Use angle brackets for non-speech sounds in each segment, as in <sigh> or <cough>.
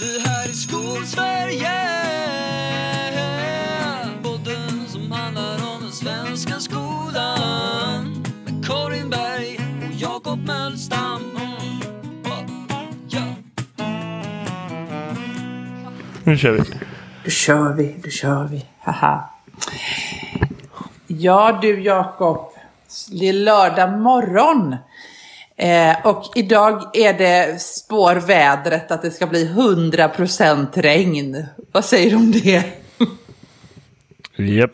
Det här är Skolsverige Podden som handlar om den svenska skolan Med Karin Berg och Jakob Mölstam. Nu kör vi. Då kör vi, då kör vi. Haha. Ja du Jakob, det är lördag morgon. Eh, och idag är det spår vädret att det ska bli 100% regn. Vad säger du om det? Japp.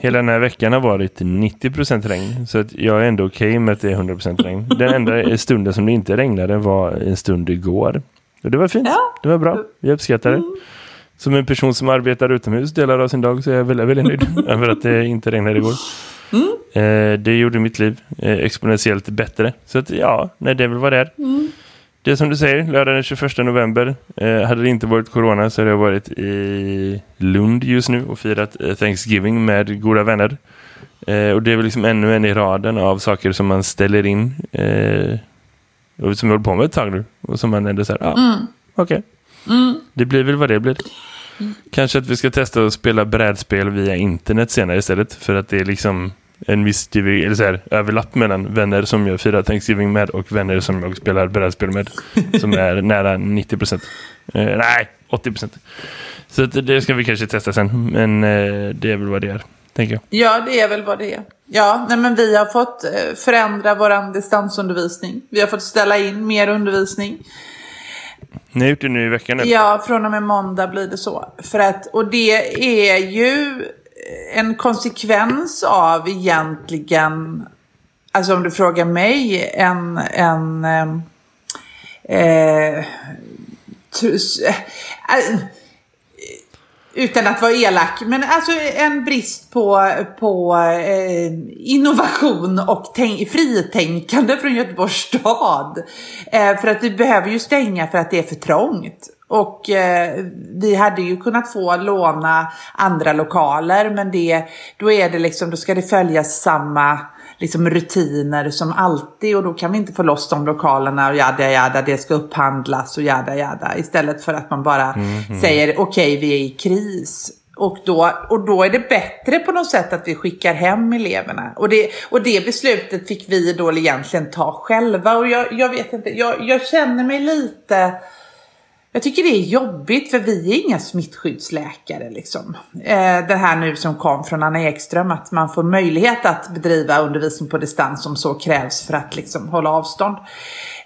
Hela den här veckan har varit 90% regn. Så att jag är ändå okej med att det är 100% regn. Den enda stunden som det inte regnade var en stund igår. Och det var fint. Ja. Det var bra. Jag uppskattar det. Som en person som arbetar utomhus delar av sin dag så är jag väldigt, väldigt nöjd <laughs> över att det inte regnade igår. Eh, det gjorde mitt liv eh, exponentiellt bättre. Så att ja, nej, det är väl vad det är. Det är som du säger, lördag den 21 november. Eh, hade det inte varit corona så hade jag varit i Lund just nu och firat eh, Thanksgiving med goda vänner. Eh, och det är väl liksom ännu en i raden av saker som man ställer in eh, och som jag håller på med ett tag nu. Och som man ändå säger, ja, ah, okej. Det blir väl vad det blir. Kanske att vi ska testa att spela brädspel via internet senare istället. För att det är liksom en viss eller så här, överlapp mellan vänner som jag firar Thanksgiving med och vänner som jag spelar brädspel med. Som är nära 90 procent. Eh, nej, 80 procent. Så att det ska vi kanske testa sen. Men eh, det är väl vad det är, tänker jag. Ja, det är väl vad det är. Ja, nej, men vi har fått eh, förändra vår distansundervisning. Vi har fått ställa in mer undervisning. Ni har gjort det nu i veckan nu. Ja, från och med måndag blir det så. För att, och det är ju en konsekvens av egentligen, alltså om du frågar mig, en, en eh, eh, eh, utan att vara elak, men alltså en brist på, på eh, innovation och tänk, fritänkande från Göteborgs stad. Eh, för att vi behöver ju stänga för att det är för trångt. Och eh, vi hade ju kunnat få låna andra lokaler, men det, då är det liksom, då ska det följas samma liksom rutiner som alltid och då kan vi inte få loss de lokalerna och jada jada, det ska upphandlas och jada jada. Istället för att man bara säger okej vi är i kris. Och då, och då är det bättre på något sätt att vi skickar hem eleverna. Och det, och det beslutet fick vi då egentligen ta själva. Och jag, jag vet inte, jag, jag känner mig lite... Jag tycker det är jobbigt för vi är inga smittskyddsläkare. Liksom. Eh, det här nu som kom från Anna Ekström att man får möjlighet att bedriva undervisning på distans om så krävs för att liksom, hålla avstånd.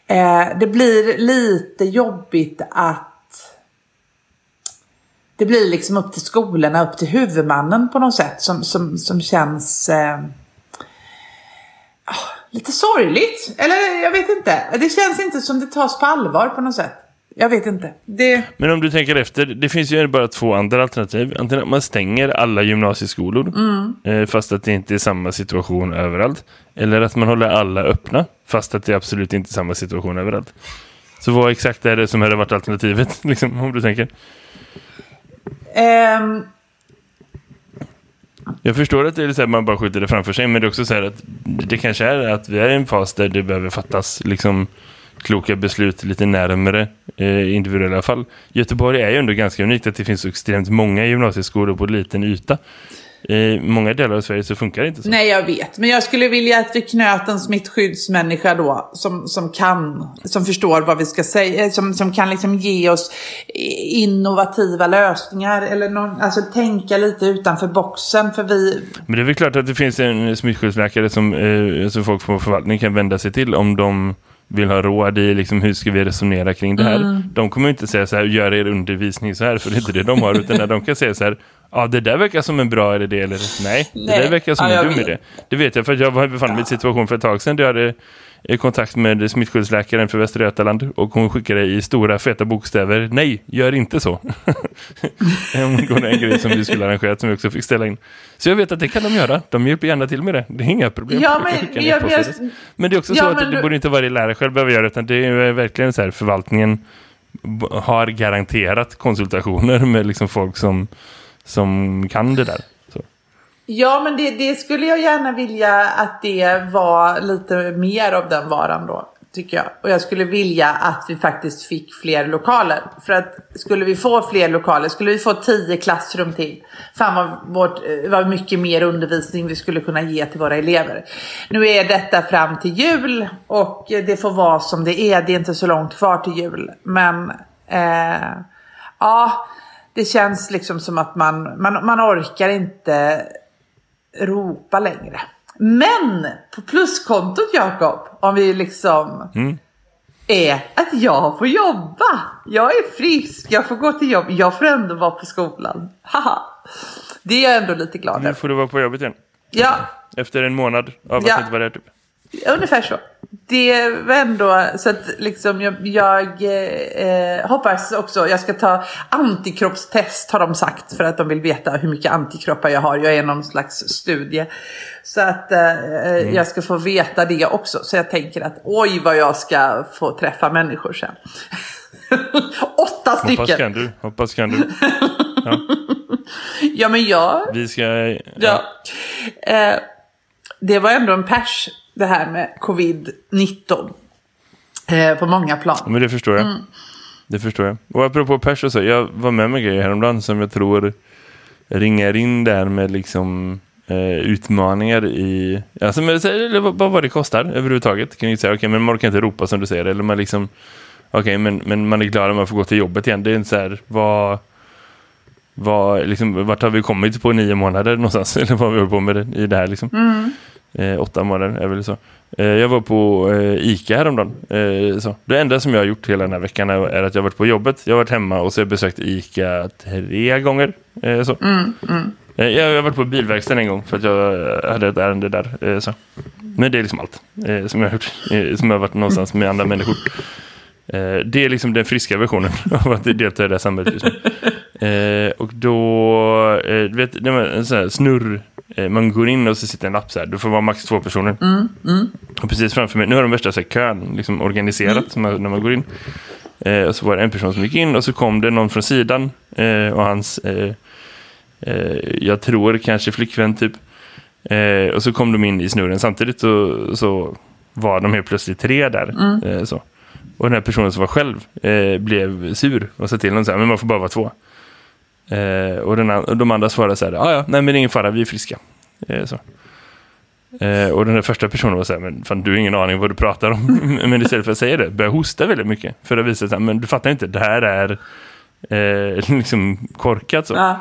Eh, det blir lite jobbigt att det blir liksom upp till skolorna, upp till huvudmannen på något sätt som, som, som känns eh, ah, lite sorgligt. Eller jag vet inte. Det känns inte som det tas på allvar på något sätt. Jag vet inte. Det... Men om du tänker efter, det finns ju bara två andra alternativ. Antingen att man stänger alla gymnasieskolor, eh, fast att det inte är samma situation överallt. Eller att man håller alla öppna, fast att det absolut inte är samma situation överallt. Så vad exakt är det som hade varit alternativet, <laughs> liksom, om du tänker? Ehm, Jag förstår att det är så här, man bara skjuter det framför sig, men det är också så här att det kanske är att vi är i en fas där det behöver fattas liksom kloka beslut lite närmare eh, individuella fall. Göteborg är ju ändå ganska unikt att det finns extremt många gymnasieskolor på liten yta. I många delar av Sverige så funkar det inte så. nej, jag vet. Men jag skulle vilja att vi knöt en smittskyddsmänniska då. Som, som kan, som förstår vad vi ska säga. Som, som kan liksom ge oss innovativa lösningar. Eller någon, alltså tänka lite utanför boxen. För vi, Men det är väl klart att det finns en smittskyddsläkare som, eh, som folk på förvaltningen kan vända sig till om de vill ha råd i liksom, hur ska vi resonera kring det här. Mm. De kommer inte säga så här, gör er undervisning så här, för det är inte det de har, utan de kan säga så här, ja det där verkar som en bra idé, eller nej, det Nej. där verkar som Ja, en dum vet. idé. Det vet jag, för jag befann mig i en situation för ett tag sedan där jag hade eh, kontakt med smittskyddsläkaren för Västra Götaland och hon skickade i stora feta bokstäver, nej, gör inte så. <laughs> Angående en grej som vi skulle arrangera som vi också fick ställa in. Så jag vet att det kan de göra. De hjälper gärna till med det. Det är inga problem. Ja, men- jag- jag- men det är också Ja, så att det du- borde inte varje lärare själv behöva göra utan det är verkligen så här förvaltningen har garanterat konsultationer med liksom folk som, som kan det där. Ja, men det, det skulle jag gärna vilja att det var lite mer av den varan då. tycker jag. Och jag skulle vilja att vi faktiskt fick fler lokaler. För att skulle vi få fler lokaler, skulle vi få tio klassrum till. Fan vad, vårt, eh, vad mycket mer undervisning vi skulle kunna ge till våra elever. Nu är detta fram till jul och det får vara som det är. Det är inte så långt kvar till jul. Men eh, ja, det känns liksom som att man, man, man orkar inte ropa längre. Men på pluskontot Jakob, om vi liksom Mm. är att jag får jobba. Jag är frisk, jag får gå till jobb, jag får ändå vara på skolan. <laughs> Haha. Det är jag ändå lite glad Nu över. får du vara på jobbet igen. Ja, Efter en månad av att Ja. inte vara där typ. ungefär så. Det var ändå så att liksom jag, jag eh, hoppas också, jag ska ta antikroppstest har de sagt för att de vill veta hur mycket antikroppar jag har. Jag är någon slags studie. Så att eh, jag ska få veta det också. Så jag tänker att oj vad jag ska få träffa människor sen. <laughs> Åtta Hoppas stycken. kan du. Hoppas kan du. Ja <laughs> men jag Vi ska... Ja. Eh, det var ändå en pers det här med covid-19. Eh, på många plan. Men det förstår jag. Mm. Det förstår jag. Och apropå pers och så, jag var med med grejer häromdagen som jag tror ringar in där med liksom eh, utmaningar i, alltså men, eller vad, vad det kostar överhuvudtaget. Kan jag säga, okej men man kan inte ropa som du säger, eller man liksom, okej men, men man är glad om man får gå till jobbet igen. Det är inte så här, vad, vad, liksom, vart har vi kommit på nio månader någonstans? <laughs> Eller vad har vi hållit på med det, i det här liksom? Eh, åtta månader är väl så. Eh, jag var på eh, Ica häromdagen. Eh, så. Det enda som jag har gjort hela den här veckan är, är att jag varit på jobbet. Jag har varit hemma och så har jag besökt Ica tre gånger. Eh, så. Eh, jag har varit på bilverkstaden en gång för att jag hade ett ärende där. Eh, så. Men det är liksom allt eh, som jag har gjort. Eh, som jag har varit någonstans med andra människor. Eh, det är liksom den friska versionen <laughs> av att delta i det här samhället just nu. Eh, och då, eh, du vet, det var en sån här snurr. Eh, man går in och så sitter en lapp så här. Du får vara max två personer. Och precis framför mig, nu har de värsta så här, kön liksom organiserat man, när man går in. Eh, och så var det en person som gick in och så kom det någon från sidan. Eh, och hans, eh, eh, jag tror kanske flickvän typ. Eh, och så kom de in i snurren samtidigt och så var de helt plötsligt tre där. Eh, så. Och den här personen som var själv blev sur och sa till honom så här, men man får bara vara två. Eh, och, den, och de andra svarade så här, "Ah, ja, nej men det är ingen fara, vi är friska. Eh, så. Eh, och den där första personen var så här, men fan du har ingen aning vad du pratar om. <laughs> men istället för att säga det, började hosta väldigt mycket. För att visa att, men du fattar inte, det här är eh, <laughs> liksom korkat så. Ja.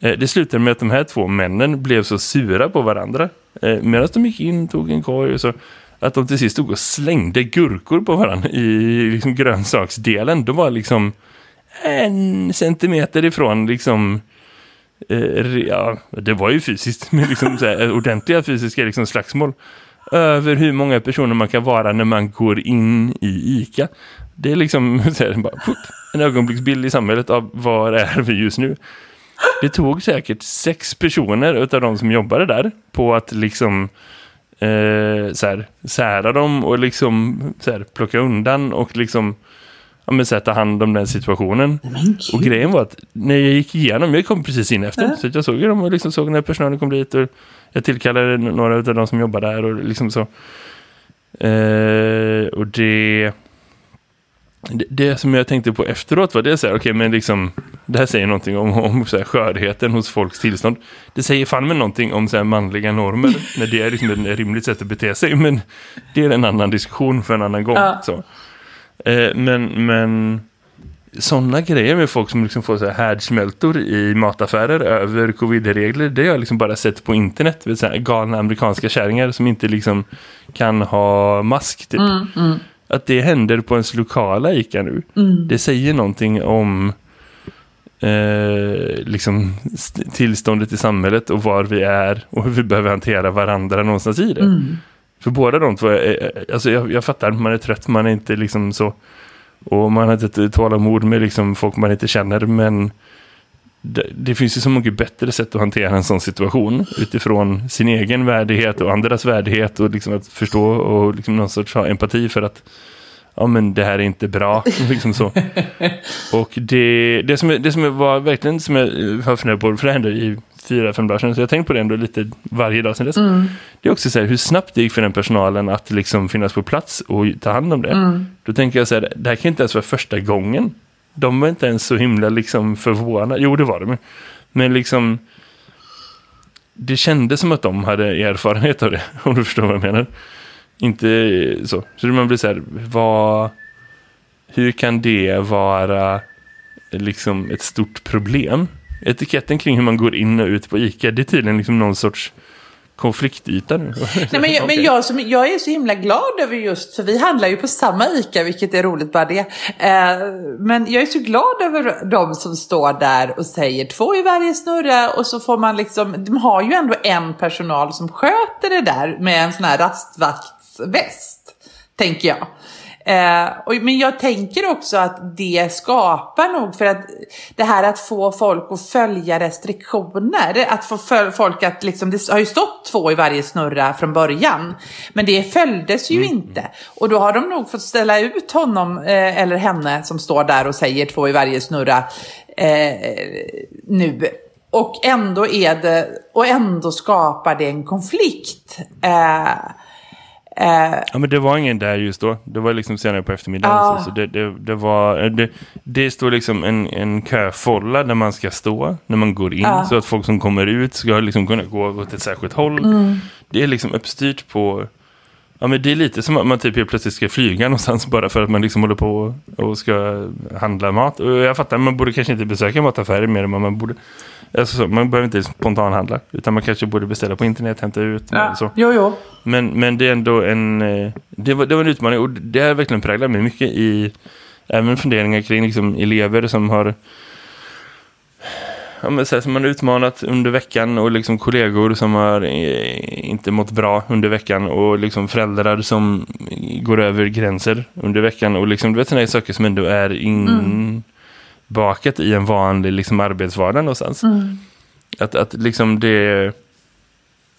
Eh, Det slutade med att de här två männen blev så sura på varandra. Eh, Medan de gick in, tog en korg och så. Att de till sist stod och slängde gurkor på varandra i liksom grönsaksdelen. De var liksom en centimeter ifrån liksom... Eh, ja, det var ju fysiskt, men liksom så här, ordentliga fysiska liksom slagsmål. Över hur många personer man kan vara när man går in i ICA. Det är liksom <laughs> så här, bara, pop, en ögonblicksbild i samhället av var är vi just nu. Det tog säkert sex personer av de som jobbade där på att liksom eh, så här, sära dem och liksom så här, plocka undan och liksom ja, men, så här, ta hand om den situationen. Och grejen var att när jag gick igenom, jag kom precis in efter, så att jag såg ju dem och liksom såg när personalen kom dit och jag tillkallade några av de som jobbar där och liksom så. Eh, och det, det, det som jag tänkte på efteråt var det så här, okej men liksom, det här säger någonting om, om så här, skörheten hos folks tillstånd. Det säger fan med någonting om så här, manliga normer, när det är liksom ett rimligt sätt att bete sig, men det är en annan diskussion för en annan gång. Ja. Så. Eh, men, men sådana grejer med folk som liksom får så här härdsmältor i mataffärer över covid-regler, det har jag liksom bara sett på internet. Vet, så här galna amerikanska kärringar som inte liksom kan ha mask typ. Att det händer på ens lokala ICA nu, det säger någonting om eh, liksom st- tillståndet i samhället och var vi är och hur vi behöver hantera varandra någonstans i det. För båda de två, eh, eh, alltså jag, jag fattar, man är trött, man är inte liksom så och man har inte tålamod med liksom folk man inte känner, men det, det finns ju så mycket bättre sätt att hantera en sån situation utifrån sin egen värdighet och andras värdighet och liksom att förstå och liksom någon sorts ha empati för att ja men det här är inte bra. <laughs> liksom så. Och det, det, som, det som var verkligen som jag har funderat på, för det hände i fyra, fem dagar sedan. Så jag har tänkt på det ändå lite varje dag sedan dess. Mm. Det är också så här, hur snabbt det gick för den personalen att liksom finnas på plats och ta hand om det. Mm. Då tänker jag så här, det här kan inte ens vara första gången. De var inte ens så himla liksom förvånade. Jo, det var de. Men liksom, det kändes som att de hade erfarenhet av det, <laughs> om du förstår vad jag menar. Inte så. Så man blir så här, vad, hur kan det vara liksom ett stort problem? Etiketten kring hur man går in och ut på ICA, det är tydligen liksom någon sorts konfliktyta nu. Nej, men jag, men <laughs> jag, som, jag är så himla glad över just, för vi handlar ju på samma ICA, vilket är roligt bara det. Eh, men jag är så glad över de som står där och säger två i varje snurra och så får man liksom, de har ju ändå en personal som sköter det där med en sån här rastvaktsväst, tänker jag. Eh, och, men jag tänker också att det skapar nog för att det här att få folk att följa restriktioner, att få folk att liksom, det har ju stått två i varje snurra från början, men det följdes ju inte. Och då har de nog fått ställa ut honom eh, eller henne som står där och säger två i varje snurra eh, nu. Och ändå är det, och ändå skapar det en konflikt. Eh, Ja, men det var ingen där just då. Det var liksom senare på eftermiddagen. Ah. Så, så det, det, det var... Det, det står liksom en, en köfolla där man ska stå när man går in. Ah. Så att folk som kommer ut ska liksom kunna gå åt ett särskilt håll. Mm. Det är liksom uppstyrt på... Ja, men det är lite som att man typ helt plötsligt ska flyga någonstans bara för att man liksom håller på och ska handla mat. Och jag fattar, man borde kanske inte besöka mataffärer mer än man borde. Alltså, så, man behöver inte spontanhandla. Utan man kanske borde beställa på internet, hämta ut. eller Så. Jo, jo. Men, men det är ändå en, eh, det var, det var en utmaning och det har verkligen präglat mig mycket i även funderingar kring liksom elever som har ja, men så här, som man utmanat under veckan och liksom kollegor som har eh, inte mått bra under veckan och liksom föräldrar som går över gränser under veckan och liksom, du vet sådana saker som ändå är inbakat i en vanlig liksom, arbetsvardag någonstans. Att, att liksom det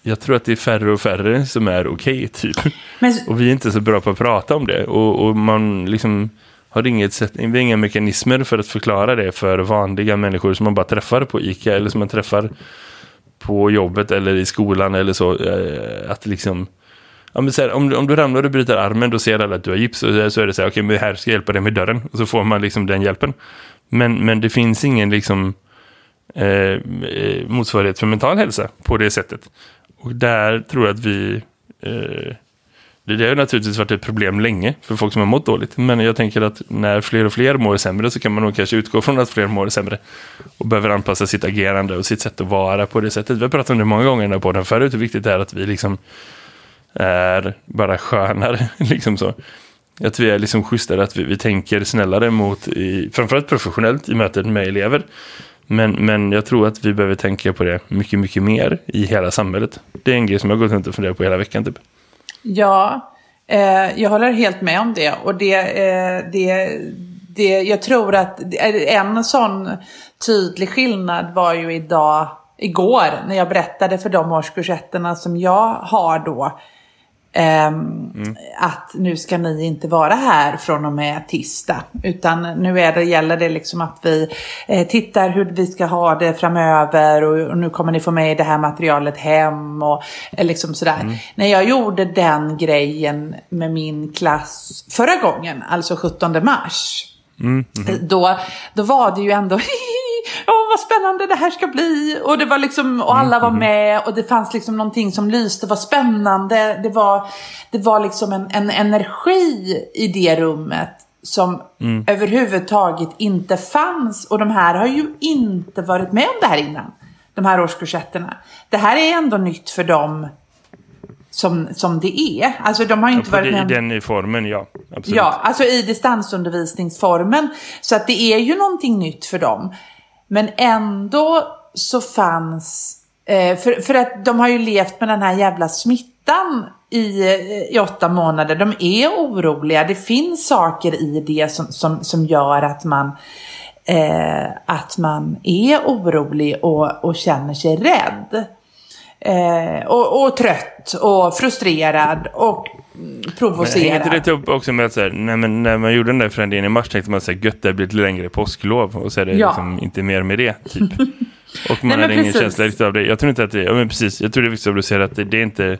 jag tror att det är färre och färre som är okej, typ. Men, Och vi är inte så bra på att prata om det. Och, och man liksom har inget sätt, vi har inga mekanismer för att förklara det för vanliga människor som man bara träffar på ICA eller som man träffar på jobbet eller i skolan eller så. Eh, att liksom... Ja, men så här, om, du- om du ramlar och bryter armen då ser alla att du har gips och så är det så här, okej men här ska jag hjälpa dig med dörren. Och så får man liksom den hjälpen. Men, men det finns ingen liksom eh, eh motsvarighet för mental hälsa på det sättet. Och där tror jag att vi... Eh, det det har ju naturligtvis varit ett problem länge för folk som har mått dåligt. Men jag tänker att när fler och fler mår sämre så kan man nog kanske utgå från att fler mår sämre. Och behöver anpassa sitt agerande och sitt sätt att vara på det sättet. Vi har pratat om det många gånger i den här podden förut hur viktigt det är att vi liksom är bara skönare. <laughs> liksom så. Att vi är liksom schysstare, att vi, vi tänker snällare mot, i, framförallt professionellt i mötet med elever. Men, men jag tror att vi behöver tänka på det mycket, mycket mer i hela samhället. Det är en grej som jag har gått runt och funderat på hela veckan typ. Ja, eh, jag håller helt med om det. Och det, eh, det, det, jag tror att en sån tydlig skillnad var ju idag, igår, när jag berättade för de årskursetterna som jag har då ehm, Att nu ska ni inte vara här från och med tisdag. Utan nu är det, gäller det liksom att vi eh, tittar hur vi ska ha det framöver. Och, nu kommer ni få med det här materialet hem. Och eh, liksom sådär. När jag gjorde den grejen med min klass förra gången, alltså 17 mars. Då, då var det ju ändå <laughs> vad spännande det här ska bli. Och det var liksom, och alla var med och det fanns liksom någonting som lyste, var spännande. Det var, det var liksom en, en energi i det rummet som överhuvudtaget inte fanns. Och de här har ju inte varit med om det här innan. De här årskursetterna. Det här är ändå nytt för dem som, som det är. Alltså de har inte På varit med I den i formen, ja. Absolut. Ja, alltså i distansundervisningsformen. Så att det är ju någonting nytt för dem. Men ändå så fanns, eh, för, för att de har ju levt med den här jävla smittan i, eh, i åtta månader. De är oroliga. Det finns saker i det som, som, som gör att man, eh, att man är orolig och, och känner sig rädd. Eh, och, och trött och frustrerad och men provocerad. hänger inte det upp också med att så här, nej, men när man gjorde den där förändringen i mars tänkte man att gött det blir ett längre påsklov och så är det Ja. liksom inte mer med det. Typ. <laughs> Och man Nej, men hade ingen precis. känsla riktigt av det. Jag tror inte att det, ja men precis, jag tror det är viktigt att du säger att det, det är inte,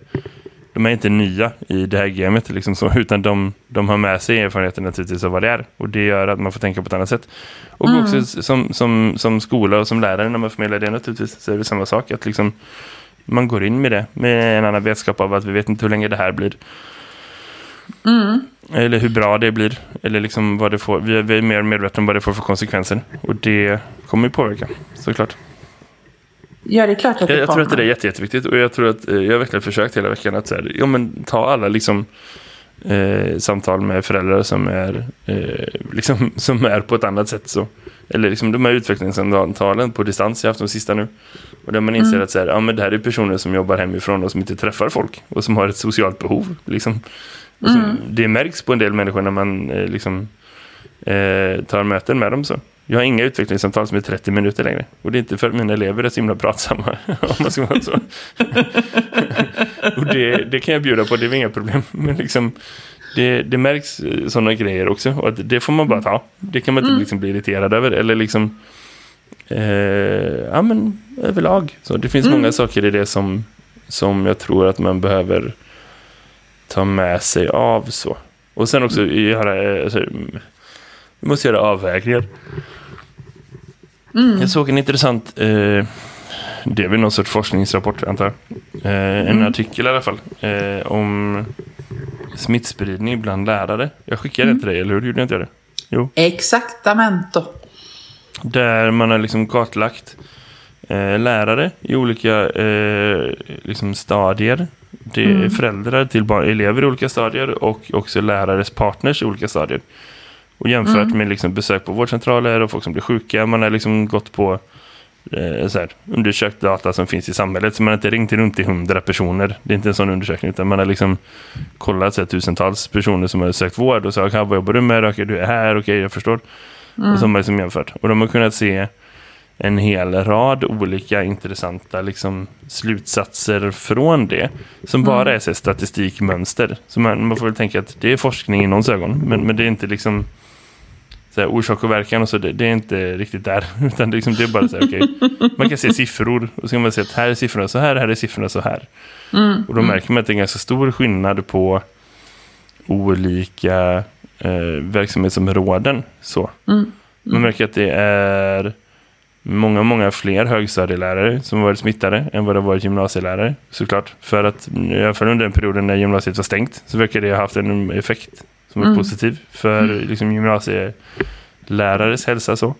de är inte nya i det här gamet liksom så, utan de, de har med sig erfarenheten naturligtvis av vad det är. Och det gör att man får tänka på ett annat sätt. Och Mm. också som, som, som skola och som lärare när man förmedlar det naturligtvis så är det samma sak. Att liksom, man går in med det med en annan vetskap av att vi vet inte hur länge det här blir. Eller hur bra det blir. Eller liksom vad det får. Vi är, vi är mer medvetna om vad det får för konsekvenser. Och det kommer ju påverka, såklart. Ja, det är klart att det Jag, jag tror att det är jätte, jätteviktigt. Och jag tror att eh, jag har verkligen försökt hela veckan att så här, ja, men, ta alla liksom, eh, samtal med föräldrar som är, eh, liksom, <laughs> som är på ett annat sätt. Så. Eller liksom, de här utvecklingssamtalen på distans jag har haft de sista nu. Och där man inser att så här, ja, men det här är personer som jobbar hemifrån och som inte träffar folk. Och som har ett socialt behov. Liksom. Och som, Det märks på en del människor när man eh, liksom, eh, tar möten med dem. så. Jag har inga utvecklingssamtal som är 30 minuter längre. Och det är inte för att mina elever är så himla pratsamma. <laughs> Om man ska vara så. och det, det kan jag bjuda på, det är inga problem. Men liksom, det, det märks sådana grejer också. Och det får man bara ta. Det kan man inte liksom bli irriterad över. Eller liksom, eh, ja men överlag. Så det finns många saker i det som, som jag tror att man behöver ta med sig av. så. Och sen också göra, eh, alltså, vi måste göra avvägningar. Jag såg en intressant, eh, det är väl någon sorts forskningsrapport antar jag. Eh, en artikel i alla fall. Eh, om smittspridning bland lärare. Jag skickade den till dig, eller hur? Gjorde jag inte det? Jo. Exaktamente. Där man har liksom kartlagt eh, lärare i olika eh, liksom stadier. Det är föräldrar till barn, elever i olika stadier och också lärares partners i olika stadier. Och jämfört med liksom besök på vårdcentraler och folk som blir sjuka. Man har liksom gått på eh, så här, undersökt data som finns i samhället. Så man har inte ringt runt till hundra personer. Det är inte en sån undersökning. Utan man har liksom kollat så här, tusentals personer som har sökt vård. Och sagt, vad jobbar du med? Okej, du är här. Okej, jag förstår. Och så har man liksom jämfört. Och de har kunnat se en hel rad olika intressanta liksom, slutsatser från det. Som bara är så statistikmönster. Så man, man får väl tänka att det är forskning i någons ögon. Men, men det är inte liksom så här, orsak och verkan och så. Det, det är inte riktigt där. <laughs> Utan det, liksom, det är bara så här, okej. Man kan se siffror. Och så kan man se att här är siffrorna så här, här är siffrorna så här. Och då märker man att det är en ganska stor skillnad på olika eh, verksamhetsområden. Så. Man märker att det är många, många fler högstadielärare som varit smittade än vad det varit gymnasielärare, såklart. För att i alla fall under den perioden när gymnasiet var stängt så verkar det ha haft en effekt som är positiv för liksom, gymnasielärares hälsa. Så.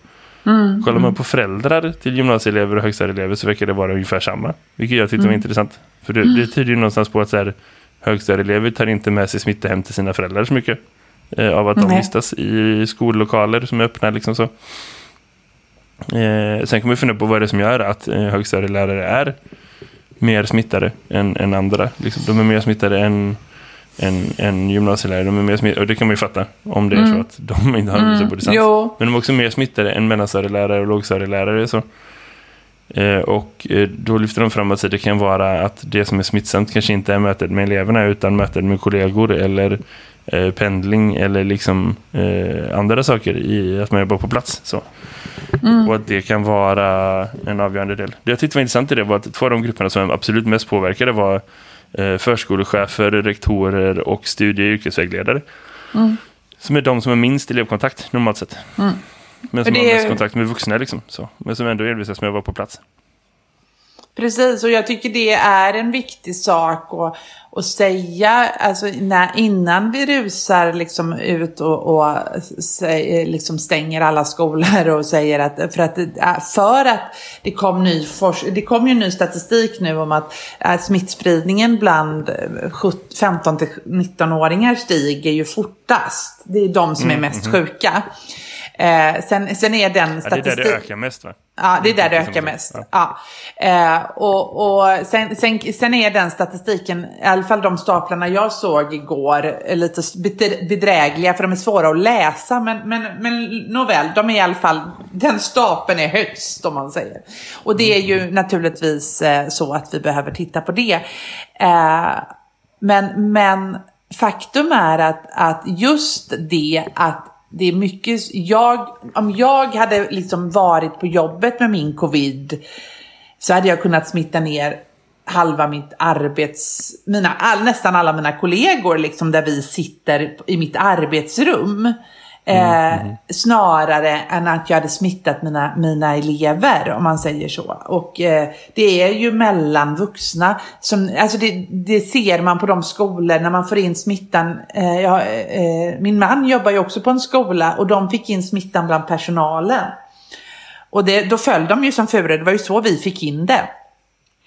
Kollar man på föräldrar till gymnasieelever och högstadieelever så verkar det vara ungefär samma. Vilket jag tyckte var intressant. För det, det tyder ju någonstans på att så här, högstadieelever tar inte med sig smitta hem till sina föräldrar så mycket. Eh, av att de vistas i skollokaler som är öppna. Liksom så. Eh, sen kan man fundera på vad det är som gör att eh, högstadielärare är mer smittade än, än andra. Liksom, de är mer smittade än, än, än gymnasielärare. De är mer smittade, och det kan man ju fatta om det är så att de inte har mm. på distans. Jo. Men de är också mer smittade än mellanstadielärare och lågstadielärare. Så. Eh, och eh, då lyfter de fram att det kan vara att det som är smittsamt kanske inte är mötet med eleverna utan mötet med kollegor eller eh, pendling eller liksom eh, andra saker i att man jobbar på plats. Så. Och att det kan vara en avgörande del. Det jag tyckte var intressant i det var att två av de grupperna som absolut mest påverkade var eh, förskolechefer, rektorer och studie- och yrkesvägledare. Som är de som har minst elevkontakt normalt sett. Men som Och har det- mest kontakt med vuxna liksom. Så. Men som ändå envisas med att vara på plats. Precis, och jag tycker det är en viktig sak att, att säga alltså, när, innan vi rusar liksom ut och, och sä- liksom stänger alla skolor och säger att för att, för att det kom, ny det kom ju ny statistik nu om att äh, smittspridningen bland 15-19-åringar stiger ju fortast. Det är de som är mest sjuka. Eh, sen, sen är den Ja, det är där det ökar mest va? Ja, det är där det ökar mest. Ja. Eh, och och sen, sen, sen är den statistiken, i alla fall de staplarna jag såg igår, lite bedr- bedrägliga för de är svåra att läsa. Men, men, men nåväl, de är i alla fall, den stapeln är högst om man säger. Och det är ju naturligtvis eh, så att vi behöver titta på det. Eh, men, men faktum är att, att just det att det är mycket, jag, om jag hade liksom varit på jobbet med min covid så hade jag kunnat smitta ner halva mitt arbets, mina, all, nästan alla mina kollegor liksom där vi sitter i mitt arbetsrum. Eh, mm. Snarare än att jag hade smittat mina, mina elever, om man säger så. Och eh, det är ju mellan vuxna, som, alltså det, det, ser man på de skolor när man får in smittan. Eh, ja, eh, min man jobbar ju också på en skola och de fick in smittan bland personalen. Och det, då föll de ju som furar, det var ju så vi fick in det.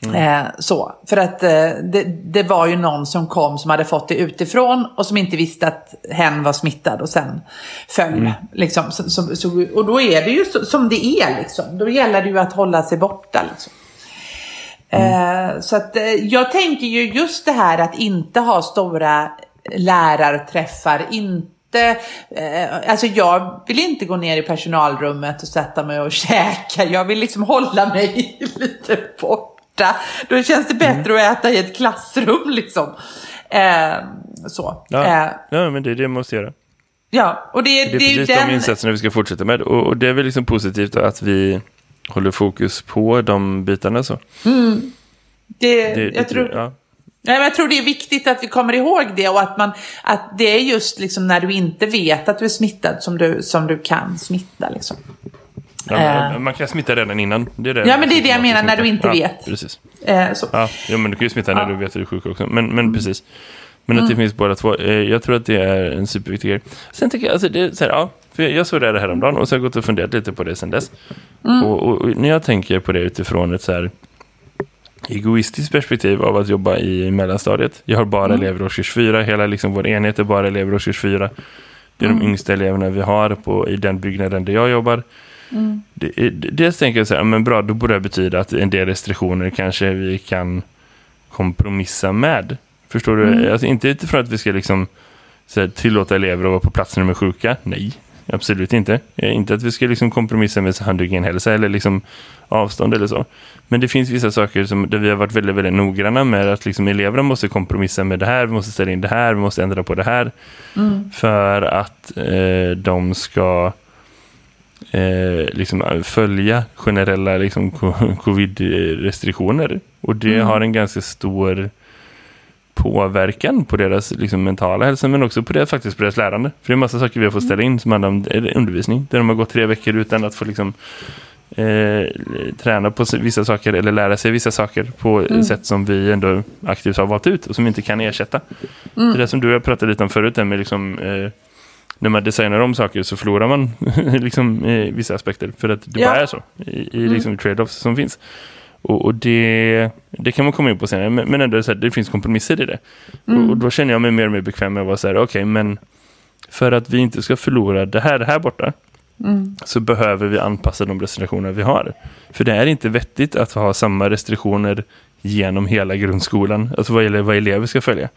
Mm. Eh, så, för att eh, det, det, var ju någon som kom som hade fått det utifrån och som inte visste att hen var smittad och sen föll. Mm. Liksom, så, så, så, och då är det ju som det är liksom. Då gäller det ju att hålla sig borta. Liksom. Mm. Eh, så att eh, jag tänker ju just det här att inte ha stora lärarträffar, inte eh, alltså jag vill inte gå ner i personalrummet och sätta mig och <laughs> käka. Jag vill liksom hålla mig <laughs> lite bort borta. Då känns det bättre mm. att äta i ett klassrum liksom. Eh, så. Ja. Eh. ja, men det är det man måste göra. Ja, och det, det är precis den... de insatserna vi ska fortsätta med. Och, och det är väl liksom positivt att vi håller fokus på de bitarna. Så. Mm. Det, det, jag, tror, ja. Nej, jag tror det är viktigt att vi kommer ihåg det och att, man, att det är just liksom när du inte vet att du är smittad som du, som du kan smitta. Liksom. Ja, uh, man kan smitta redan innan. Det är det ja, men det är det jag menar när du inte ja, vet. Precis. Uh, så. Ja, ja, men du kan ju smitta när du vet att du är sjuk också. Men, men mm. precis. Men att mm. det finns båda två. Eh, jag tror att det är en superviktig grej. Sen tycker jag, alltså det är så här, ja. För jag såg det här häromdagen och så har jag gått och funderat lite på det sen dess. Mm. Och, och, och, när jag tänker på det utifrån ett så här egoistiskt perspektiv av att jobba i mellanstadiet. Jag har bara mm. elever årskurs 4. Hela liksom vår enhet är bara elever årskurs 4. Det är mm. de yngsta eleverna vi har på, i den byggnaden där jag jobbar. Mm. dels tänker jag så här, men bra, då borde det betyda att en del restriktioner kanske vi kan kompromissa med. Förstår du? Mm. Alltså, inte utifrån att vi ska liksom här, tillåta elever att vara på plats när de är sjuka. Nej, absolut inte. Inte att vi ska liksom kompromissa med handhygienhälsa eller liksom avstånd eller så. Men det finns vissa saker som, där vi har varit väldigt, väldigt noggranna med att liksom eleverna måste kompromissa med det här, vi måste ställa in det här, vi måste ändra på det här. Mm. För att eh, de ska eh, liksom följa generella liksom, <laughs> covid-restriktioner. Och det mm. har en ganska stor påverkan på deras liksom, mentala hälsa men också på det, faktiskt på deras lärande. För det är en massa saker vi har fått ställa in som handlar om undervisning. Där de har gått tre veckor utan att få liksom, eh, träna på vissa saker eller lära sig vissa saker på mm. sätt som vi ändå aktivt har valt ut och som vi inte kan ersätta. Mm. Det som du har pratat lite om förut, med liksom, eh, när man designar om saker så förlorar man <laughs> liksom, vissa aspekter. För att det ja. bara är så i, i mm. liksom, trade-offs som finns. Och, och, det, det kan man komma in på senare. Men, men ändå så här, det finns kompromisser i det. Mm. Och, och, då känner jag mig mer och mer bekväm med att vara så här, okej, okay, men för att vi inte ska förlora det här, det här borta mm. så behöver vi anpassa de restriktioner vi har. För det är inte vettigt att ha samma restriktioner genom hela grundskolan, alltså vad gäller vad elever ska följa.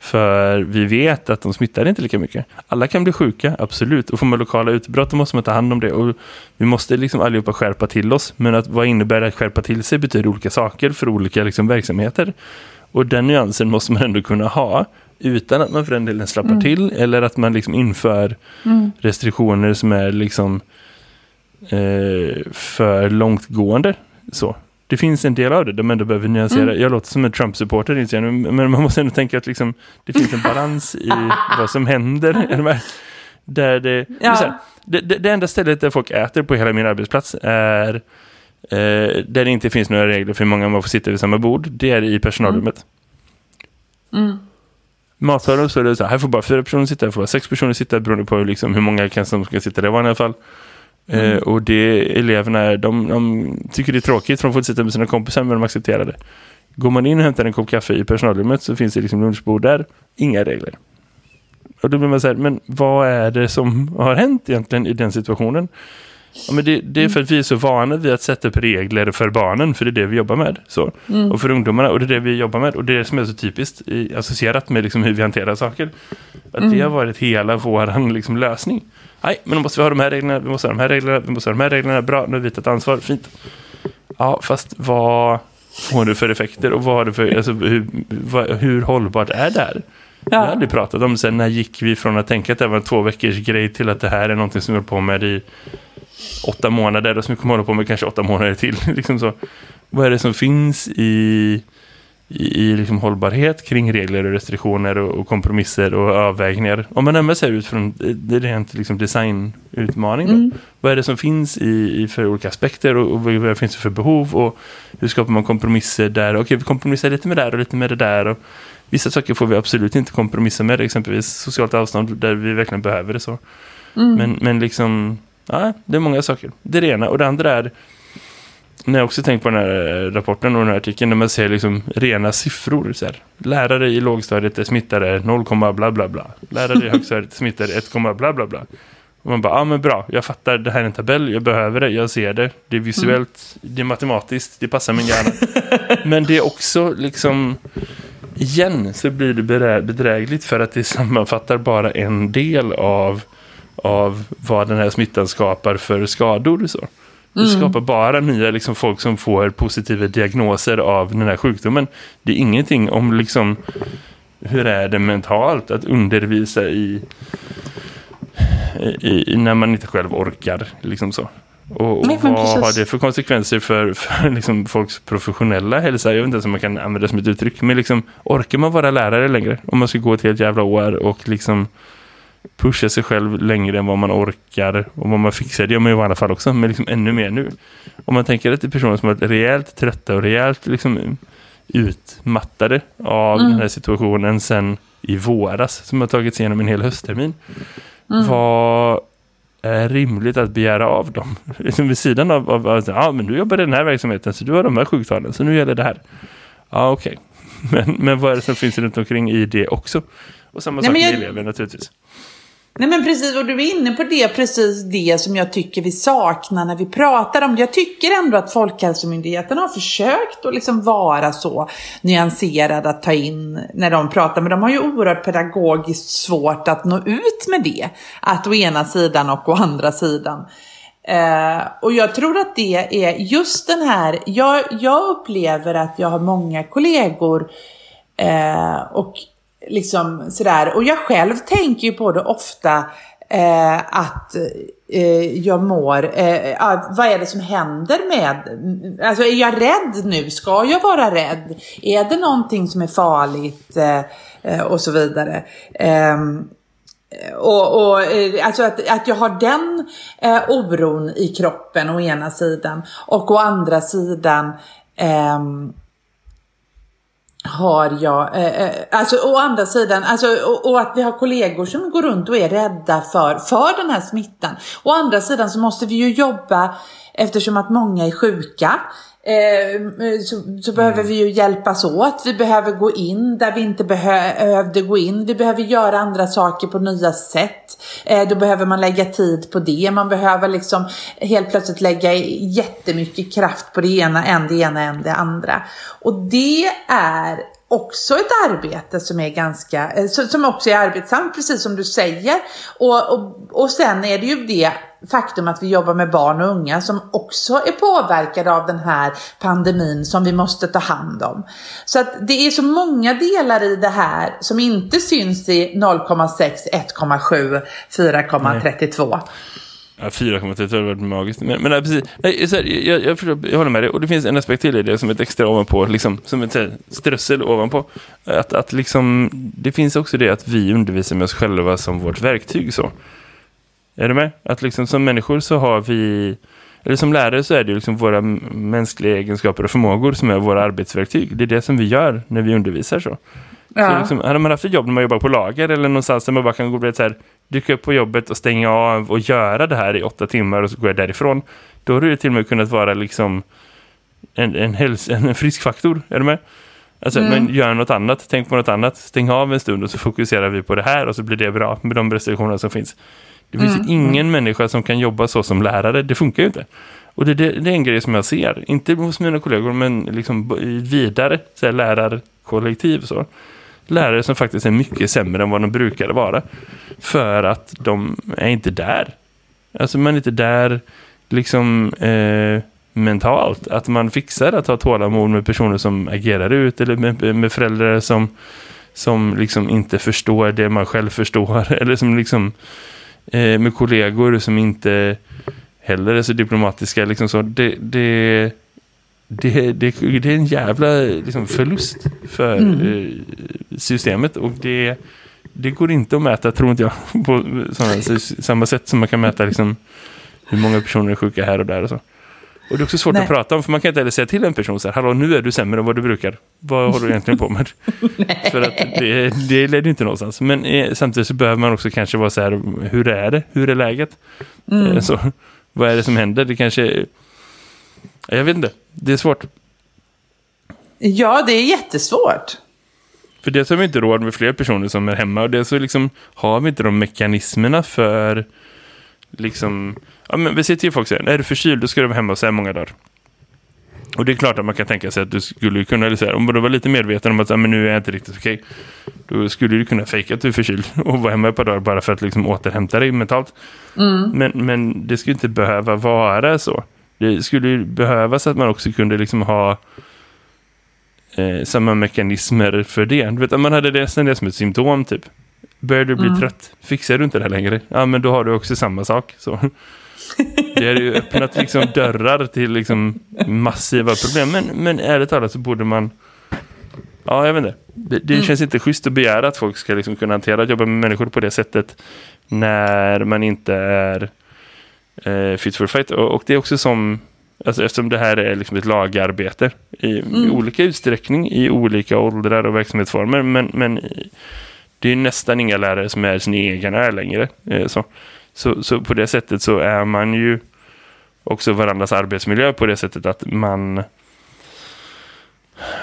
För vi vet att de smittar inte lika mycket. Alla kan bli sjuka, absolut. Och får man lokala utbrott då måste man ta hand om det. Och vi måste liksom allihopa skärpa till oss. Men att, vad innebär det att skärpa till sig betyder olika saker för olika liksom, verksamheter. Och den nyansen måste man ändå kunna ha utan att man för den delen slappar mm. till eller att man liksom inför mm. restriktioner som är liksom eh, för långtgående. Så det finns en del av det de ändå behöver nyansera. Mm. Jag låter som en Trump-supporter, men man måste ändå tänka att liksom, det finns en balans i <laughs> vad som händer. <laughs> Där det, ja. här, det, det, det, enda stället där folk äter på hela min arbetsplats är eh, där det inte finns några regler för hur många man får sitta vid samma bord. Det är i personalrummet. Mm. Mm. Matsalen så är det så här, här får bara fyra personer sitta, här får bara sex personer sitta beroende på liksom hur många som ska sitta där i alla fall. Mm. Eh, och det eleverna de, de tycker det är tråkigt för de får inte sitta med sina kompisar men de accepterar det. Går man in och hämtar en kopp kaffe i personalrummet så finns det liksom lunchbord där. Inga regler. Och då blir man så här, men vad är det som har hänt egentligen i den situationen? Ja, men det, det, är för att vi är så vana vid att sätta upp regler för barnen, för det är det vi jobbar med. Så. Mm. Och för ungdomarna, och det är det vi jobbar med. Och det är det som är så typiskt i, associerat med liksom hur vi hanterar saker. Att mm. det har varit hela vår liksom, lösning. Nej, men då måste vi ha de här reglerna, vi måste ha de här reglerna, vi måste ha de här reglerna. Bra, nu har vi tagit ansvar, fint. Ja, fast vad får det för effekter och vad det för, alltså, hur, vad, hur hållbart är det här? Vi har aldrig pratat om. Sen när gick vi från att tänka att det var en två veckors grej till att det här är någonting som vi håller på med i åtta månader och som vi kommer hålla på med kanske åtta månader till. <laughs> liksom så. Vad är det som finns i, i, i liksom hållbarhet kring regler och restriktioner och, och kompromisser och avvägningar? Om man nämner sig utifrån det rent liksom designutmaning. Mm. Vad är det som finns i, i för olika aspekter och, och vad finns det för behov och hur skapar man kompromisser där? Okej, vi kompromissar lite med det där och lite med det där och vissa saker får vi absolut inte kompromissa med, exempelvis socialt avstånd där vi verkligen behöver det så. Men, men liksom, ja, det är många saker. Det är det ena. Och det andra är, när jag också tänkt på den här eh, rapporten och den här artikeln, när man ser liksom rena siffror. Så här. Lärare i lågstadiet är smittade 0, bla bla bla. Lärare i <laughs> högstadiet är smittade 1, bla bla bla. Och man bara, ja ah, men bra, jag fattar, det här är en tabell, jag behöver det, jag ser det. Det är visuellt, det är matematiskt, det passar min hjärna. <laughs> men det är också liksom, igen så blir det bedrägligt för att det sammanfattar bara en del av, av vad den här smittan skapar för skador. Så. Det skapar bara nya liksom, folk som får positiva diagnoser av den här sjukdomen. Det är ingenting om liksom, hur är det mentalt att undervisa i, i, i när man inte själv orkar. Liksom så. Och, och Nej, vad precis. har det för konsekvenser för, för liksom folks professionella hälsa? Jag vet inte ens om man kan använda det som ett uttryck. Men liksom, orkar man vara lärare längre? Om man ska gå ett helt jävla år och liksom pusha sig själv längre än vad man orkar och vad man fixar. Det gör man ju i alla fall också, men liksom ännu mer nu. Om man tänker att det är personer som har varit rejält trötta och rejält liksom utmattade av den här situationen sen i våras som har tagit sig igenom en hel hösttermin. Vad är rimligt att begära av dem? Liksom vid sidan av, av, av ja men du jobbar i den här verksamheten så du har de här sjuktalen så nu gäller det här. Ja okej. <laughs> Men, men vad är det som finns runt omkring i det också? Och samma Nej, sak med jag- elever naturligtvis. Nej men precis, och du är inne på det, precis det som jag tycker vi saknar när vi pratar om det. Jag tycker ändå att Folkhälsomyndigheten har försökt att liksom vara så nyanserad att ta in när de pratar, men de har ju oerhört pedagogiskt svårt att nå ut med det. Att å ena sidan och å andra sidan. Eh, och jag tror att det är just den här, jag, jag upplever att jag har många kollegor eh, och liksom sådär. Och jag själv tänker ju på det ofta eh, att eh, jag mår, eh, ja, vad är det som händer med, alltså är jag rädd nu? Ska jag vara rädd? Är det någonting som är farligt? Eh, eh och så vidare. Ehm, och, och eh, alltså att, att jag har den eh, oron i kroppen å ena sidan och å andra sidan eh, har jag, eh, eh, alltså å andra sidan, alltså, och, och att vi har kollegor som går runt och är rädda för, för den här smittan. Å andra sidan så måste vi ju jobba, eftersom att många är sjuka, så, så behöver vi ju hjälpas åt. Vi behöver gå in där vi inte behövde gå in. Vi behöver göra andra saker på nya sätt. Eh, då behöver man lägga tid på det. Man behöver liksom helt plötsligt lägga jättemycket kraft på det ena, än det ena, än det andra. Och det är också ett arbete som är ganska, eh, som också är arbetsamt, precis som du säger. Och, och, och sen är det ju det faktum att vi jobbar med barn och unga som också är påverkade av den här pandemin som vi måste ta hand om. Så att det är så många delar i det här som inte syns i 0,6, 1,7, 4,32. Ja, 4,32 hade varit magiskt. Men, men nej, precis. Nej, så här, jag, jag, förstår, jag håller med dig. Och det finns en aspekt till i det som ett extra ovanpå. Liksom, som ett här, strössel ovanpå. Att, att liksom, det finns också det att vi undervisar med oss själva som vårt verktyg. så. Är du med? Att liksom, som människor så har vi... Eller som lärare så är det liksom våra mänskliga egenskaper och förmågor som är våra arbetsverktyg. Det är det som vi gör när vi undervisar så. Så Ja. liksom, hade man haft ett jobb när man jobbar på lager eller någonstans där man bara kan gå och så här, dyka upp på jobbet och stänga av och göra det här i åtta timmar och så går jag därifrån. Då hade det till och med kunnat vara liksom en, en, häls- en friskfaktor. Är du med? Alltså, men gör något annat, tänk på något annat, stäng av en stund och så fokuserar vi på det här och så blir det bra med de restriktioner som finns. Det finns ju ingen människa som kan jobba så som lärare, det funkar ju inte. Och det, det, det är en grej som jag ser, inte hos mina kollegor men liksom vidare, så här, lärarkollektiv så. Lärare som faktiskt är mycket sämre än vad de brukade vara. För att de är inte där. Alltså man är inte där liksom eh, mentalt. Att man fixar att ha tålamod med personer som agerar ut eller med, med föräldrar som som liksom inte förstår det man själv förstår. <laughs> Eller som liksom eh, med kollegor som inte heller är så diplomatiska. Liksom så. Det, det, det, det, det är en jävla liksom, förlust för eh, systemet och det, det går inte att mäta, tror inte jag, <laughs> på sådana, samma sätt som man kan mäta liksom, hur många personer är sjuka här och där och så. Och det är också svårt Nej. att prata om, för man kan inte heller säga till en person så här, hallå, nu är du sämre än vad du brukar. Vad håller du egentligen på med? <laughs> för att det, det leder inte någonstans. Men eh, samtidigt så behöver man också kanske vara så här, hur är det? Hur är läget? Eh, så, vad är det som händer? Det kanske... Jag vet inte, det är svårt. Ja, det är jättesvårt. För det så har vi inte råd med fler personer som är hemma och det så liksom har vi inte de mekanismerna för liksom, ja men vi säger till folk här, är du förkyld då ska du vara hemma så här många dagar. Och det är klart att man kan tänka sig att du skulle kunna, eller så här, om du var lite medveten om att men nu är jag inte riktigt okej, då skulle du kunna fejka att du är förkyld <laughs> och vara hemma ett par dagar bara för att liksom återhämta dig mentalt. Men, men det skulle inte behöva vara så. Det skulle ju behövas att man också kunde liksom ha eh, samma mekanismer för det. Du vet, man hade det, det som ett symptom typ. Börjar du bli trött, fixar du inte det här längre? Ja, men då har du också samma sak. Så. <laughs> Det har ju öppnat liksom dörrar till liksom massiva problem. Men, men ärligt talat så borde man... Ja, jag vet inte. Det, det känns inte schysst att begära att folk ska liksom kunna hantera att jobba med människor på det sättet när man inte är eh, fit for fight. Och, och det är också som... Alltså eftersom det här är liksom ett lagarbete i, i olika utsträckning, i olika åldrar och verksamhetsformer. Men, men det är nästan inga lärare som är sin egen är längre. Eh, så. Så, så på det sättet så är man ju också varandras arbetsmiljö på det sättet att man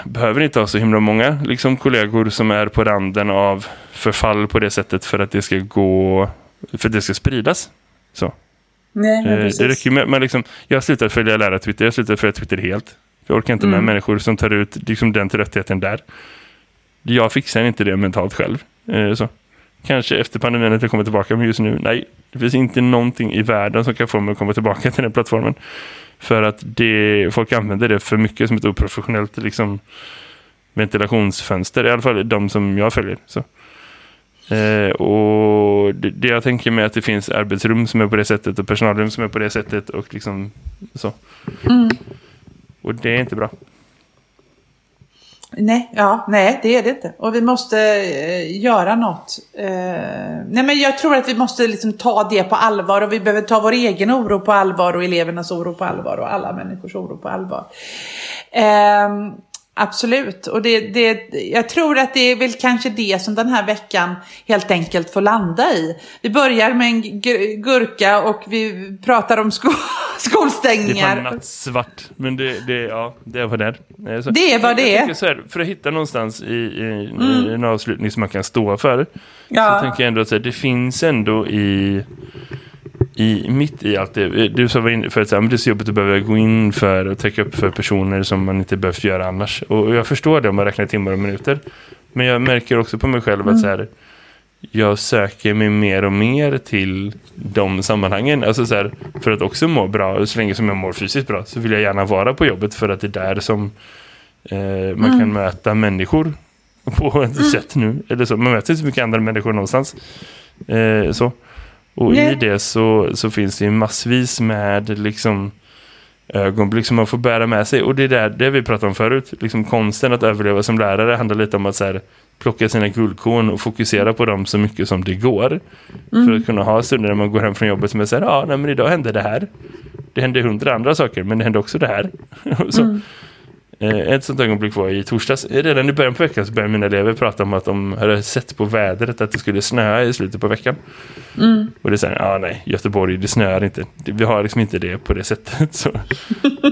behöver inte ha så himla många liksom, kollegor som är på randen av förfall på det sättet för att det ska gå för att det ska spridas. Så. Nej, Eh, det räcker med, men liksom, jag slutat följa lära Twitter, jag slutat följa Twitter helt. Jag orkar inte med människor som tar ut liksom, den tröttheten där. Jag fixar inte det mentalt själv. Eh, så. Kanske efter pandemin att jag kommer tillbaka, men just nu, nej. Det finns inte någonting i världen som kan få mig att komma tillbaka till den plattformen. För att det, folk använder det för mycket som ett oprofessionellt liksom, ventilationsfönster. I alla fall de som jag följer. Så. Eh, och det, jag tänker mig att det finns arbetsrum som är på det sättet och personalrum som är på det sättet och liksom så. Och det är inte bra. Nej, ja, nej, det är det inte. Och vi måste eh, göra något. Eh, nej, men jag tror att vi måste liksom ta det på allvar och vi behöver ta vår egen oro på allvar och elevernas oro på allvar och alla människors oro på allvar. Eh, absolut, och det, det, jag tror att det är väl kanske det som den här veckan helt enkelt får landa i. Vi börjar med en gu- gurka och vi pratar om sko <laughs> Det är skolstängningar. fan nattsvart. Men det, det, ja, det var det. Eh, Så, Det är vad det är. Så här, för att hitta någonstans i, i, i en avslutning som man kan stå för. Ja. Så tänker jag ändå att det finns ändå i, i mitt i allt det. Du sa för att det är så jobbigt att behöva gå in för och täcka upp för personer som man inte behövt göra annars. Och jag förstår det om man räknar timmar och minuter. Men jag märker också på mig själv att så här, jag söker mig mer och mer till de sammanhangen. Alltså så här, för att också må bra, så länge som jag mår fysiskt bra, så vill jag gärna vara på jobbet för att det är där som eh, man kan möta människor på ett sätt nu. Eller så. Man möter inte så mycket andra människor någonstans. Eh, så. Och i Nej. det så, så finns det ju massvis med liksom ögonblick som man får bära med sig. Och det är där, det vi pratade om förut. Liksom konsten att överleva som lärare handlar lite om att så här, plocka sina guldkorn och fokusera på dem så mycket som det går. För att kunna ha stunder när man går hem från jobbet som är så här, ja, nej, men idag hände det här. Det hände hundra andra saker, men det hände också det här. <laughs> så, eh, ett sånt ögonblick var i torsdags. Redan i början på veckan så började mina elever prata om att de hade sett på vädret att det skulle snöa i slutet på veckan. Och det säger ja nej, Göteborg, det snöar inte. Vi har liksom inte det på det sättet. <laughs> Så.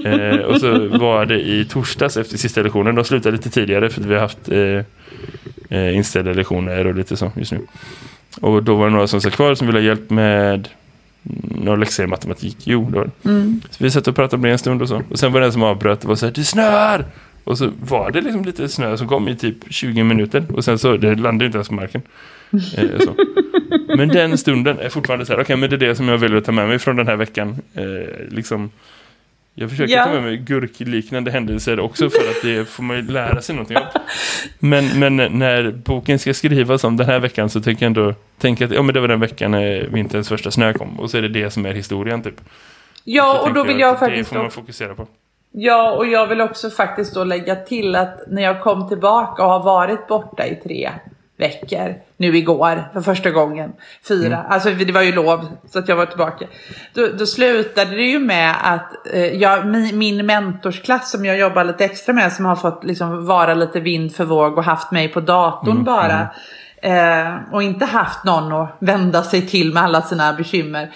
Eh, och så var det i torsdags efter sista lektionen. De slutade lite tidigare för vi har haft eh, eh, inställda lektioner och lite så just nu. Och då var det några som satt kvar som ville ha hjälp med några läxor i matematik. Jo, det var det. Så vi satt och pratade med en stund och så. Och sen var det en som avbröt och var så här, det snöar! Och så var det liksom lite snö som kom i typ 20 minuter. Och sen så, det landade inte ens på marken. <laughs> Eh. Men den stunden är fortfarande så här, okej men det är det som jag vill ta med mig från den här veckan. Eh, liksom, jag försöker Ja. ta med mig gurkliknande händelser också för att det får man ju lära sig någonting av. Men, men när boken ska skrivas om den här veckan så tänker jag ändå tänka att ja, men det var den veckan när vinterns första snö kom. Och så är det det som är historien typ. Ja, och då tänker vill jag Det faktiskt... får man fokusera på. Ja, och jag vill också faktiskt då lägga till att när jag kom tillbaka och har varit borta i tre veckor, nu igår för första gången, fyra, Mm. alltså det var ju lov så att jag var tillbaka. Då, då slutade det ju med att eh, jag, min, min mentorsklass som jag jobbar lite extra med, som har fått liksom vara lite vind för våg och haft mig på datorn Mm, bara, eh, och inte haft någon att vända sig till med alla sina bekymmer.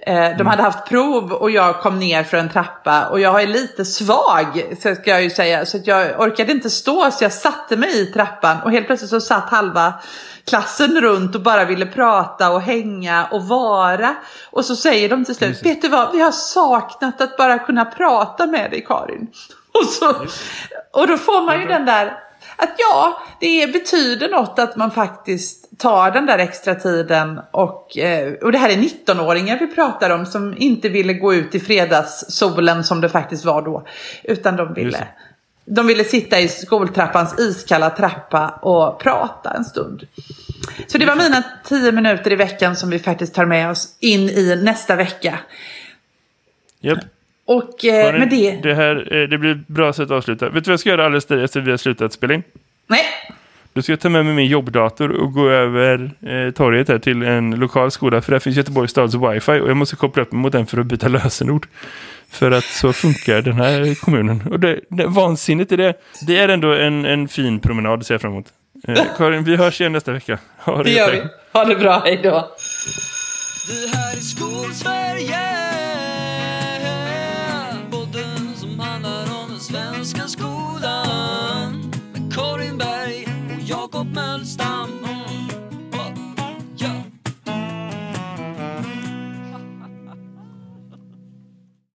Eh, De hade haft prov och jag kom ner för en trappa och jag är lite svag, så ska jag ju säga. Så att jag orkade inte stå så jag satte mig i trappan och helt plötsligt så satt halva klassen runt och bara ville prata och hänga och vara. Och så säger de till slut, vet du vad, vi har saknat att bara kunna prata med dig Karin. <laughs> Och, så, och då får man ju den där att ja, det betyder något att man faktiskt tar den där extra tiden och, eh, och det här är 19-åringar vi pratar om som inte ville gå ut i fredagssolen som det faktiskt var då. Utan de ville, de ville sitta i skoltrappans iskalla trappa och prata en stund. Så det var mina tio minuter i veckan som vi faktiskt tar med oss in i nästa vecka. Japp. Och eh, Karin, med det, det, här, eh, det blir ett bra sätt att avsluta. Vet du vad jag ska göra alldeles efter att vi har slutat spela in? nej, Då ska jag ta med mig min jobbdator och gå över eh, torget här till en lokal skola. För där finns Göteborgs stads wifi och jag måste koppla upp mig mot den för att byta lösenord. För att så funkar den här kommunen. Och det, det vansinnigt är det. Det är ändå en, en fin promenad ser jag fram emot. Eh, Karin, vi hörs igen nästa vecka. Ha det gör gött. vi. Ha det bra, hej då. Det här är Skolsverige